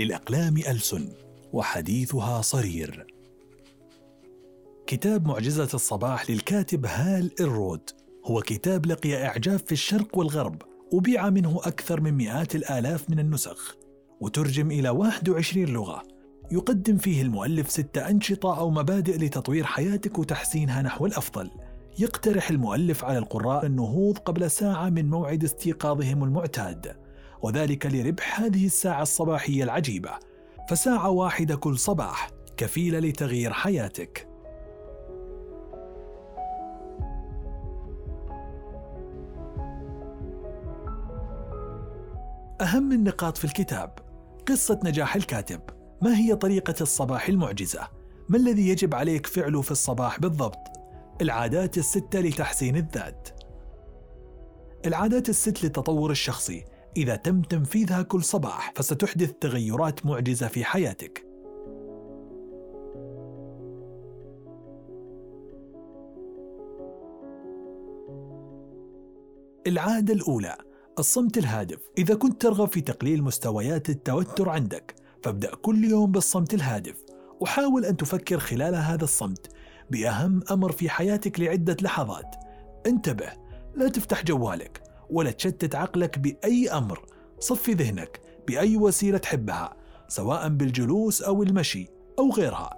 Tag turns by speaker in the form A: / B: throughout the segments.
A: للأقلام ألسن وحديثها صرير. كتاب معجزة الصباح للكاتب هال إرود. هو كتاب لقي إعجاب في الشرق والغرب وبيع منه أكثر من مئات الآلاف من النسخ وترجم إلى 21 لغة. يقدم فيه المؤلف ستة أنشطة أو مبادئ لتطوير حياتك وتحسينها نحو الأفضل. يقترح المؤلف على القراء النهوض قبل ساعة من موعد استيقاظهم المعتاد. وذلك لربح هذه الساعة الصباحية العجيبة. فساعة واحدة كل صباح كفيلة لتغيير حياتك. أهم النقاط في الكتاب قصة نجاح الكاتب. ما هي طريقة الصباح المعجزة؟ ما الذي يجب عليك فعله في الصباح بالضبط؟ العادات الستة لتحسين الذات. العادات الست للتطور الشخصي. إذا تم تنفيذها كل صباح فستحدث تغيرات معجزة في حياتك. العادة الأولى الصمت الهادف. إذا كنت ترغب في تقليل مستويات التوتر عندك فابدأ كل يوم بالصمت الهادف. وحاول أن تفكر خلال هذا الصمت بأهم أمر في حياتك لعدة لحظات. انتبه لا تفتح جوالك. ولا تشتت عقلك بأي أمر. صفي ذهنك بأي وسيلة تحبها سواء بالجلوس أو المشي أو غيرها.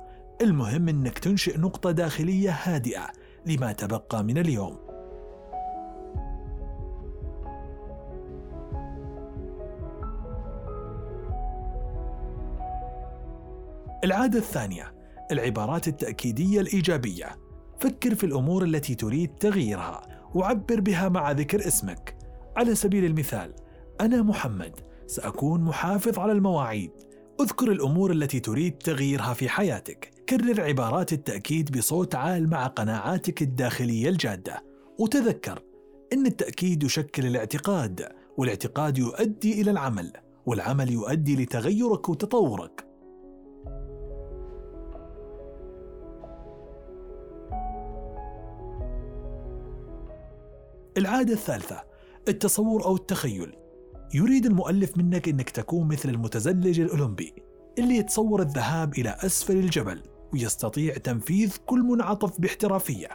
A: المهم أنك تنشئ نقطة داخلية هادئة لما تبقى من اليوم. العادة الثانية العبارات التأكيدية الإيجابية. فكر في الأمور التي تريد تغييرها وعبر بها مع ذكر اسمك. على سبيل المثال أنا محمد سأكون محافظ على المواعيد. أذكر الأمور التي تريد تغييرها في حياتك. كرر عبارات التأكيد بصوت عال مع قناعاتك الداخلية الجادة. وتذكر أن التأكيد يشكل الاعتقاد والاعتقاد يؤدي إلى العمل والعمل يؤدي لتغيرك وتطورك. العادة الثالثة التصور أو التخيل. يريد المؤلف منك أنك تكون مثل المتزلج الأولمبي اللي يتصور الذهاب إلى أسفل الجبل ويستطيع تنفيذ كل منعطف باحترافية.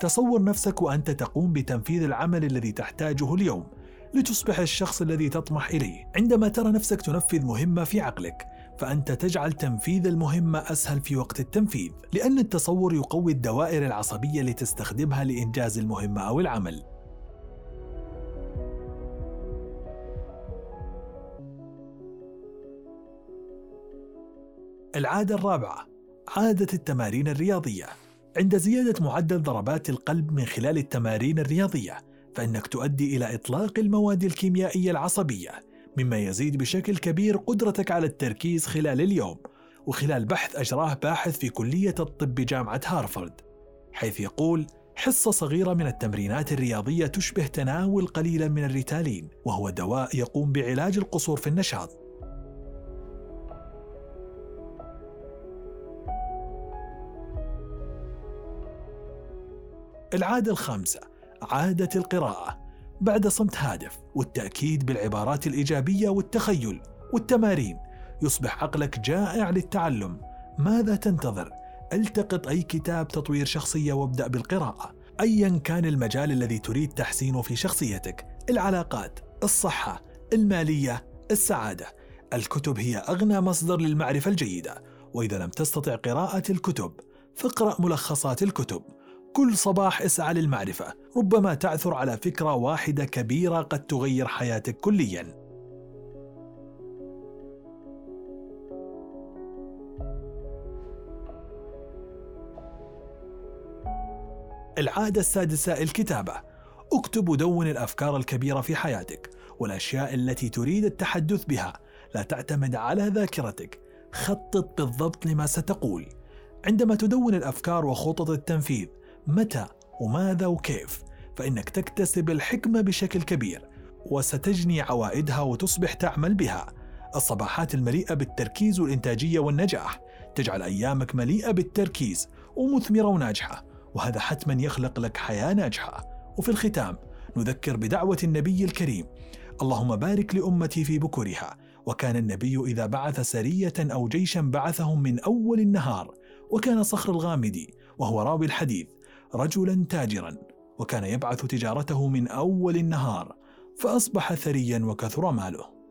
A: تصور نفسك وأنت تقوم بتنفيذ العمل الذي تحتاجه اليوم لتصبح الشخص الذي تطمح إليه. عندما ترى نفسك تنفذ مهمة في عقلك فأنت تجعل تنفيذ المهمة أسهل في وقت التنفيذ لأن التصور يقوي الدوائر العصبية لتستخدمها لإنجاز المهمة أو العمل. العادة الرابعة عادة التمارين الرياضية. عند زيادة معدل ضربات القلب من خلال التمارين الرياضية فإنك تؤدي إلى إطلاق المواد الكيميائية العصبية مما يزيد بشكل كبير قدرتك على التركيز خلال اليوم وخلال بحث أجراه باحث في كلية الطب بجامعة هارفارد حيث يقول حصة صغيرة من التمرينات الرياضية تشبه تناول قليلا من الريتالين وهو دواء يقوم بعلاج القصور في النشاط. العادة الخامسة عادة القراءة. بعد صمت هادف والتأكيد بالعبارات الإيجابية والتخيل والتمارين يصبح عقلك جائع للتعلم. ماذا تنتظر؟ التقط أي كتاب تطوير شخصية وابدأ بالقراءة. أيا كان المجال الذي تريد تحسينه في شخصيتك العلاقات الصحة المالية السعادة. الكتب هي أغنى مصدر للمعرفة الجيدة. وإذا لم تستطع قراءة الكتب فاقرأ ملخصات الكتب. كل صباح اسعى للمعرفة. ربما تعثر على فكرة واحدة كبيرة قد تغير حياتك كلياً. العادة السادسة الكتابة. اكتب ودون الأفكار الكبيرة في حياتك والأشياء التي تريد التحدث بها. لا تعتمد على ذاكرتك. خطط بالضبط لما ستقول. عندما تدون الأفكار وخطط التنفيذ متى وماذا وكيف فإنك تكتسب الحكمة بشكل كبير وستجني عوائدها وتصبح تعمل بها. الصباحات المليئة بالتركيز والإنتاجية والنجاح. تجعل أيامك مليئة بالتركيز ومثمرة وناجحة وهذا حتما يخلق لك حياة ناجحة. وفي الختام نذكر بدعوة النبي الكريم. اللهم بارك لأمتي في بكورها. وكان النبي إذا بعث سرية أو جيشا بعثهم من أول النهار. وكان صخر الغامدي وهو راوي الحديث. رجلا تاجرا وكان يبعث تجارته من أول النهار فأصبح ثريا وكثر ماله.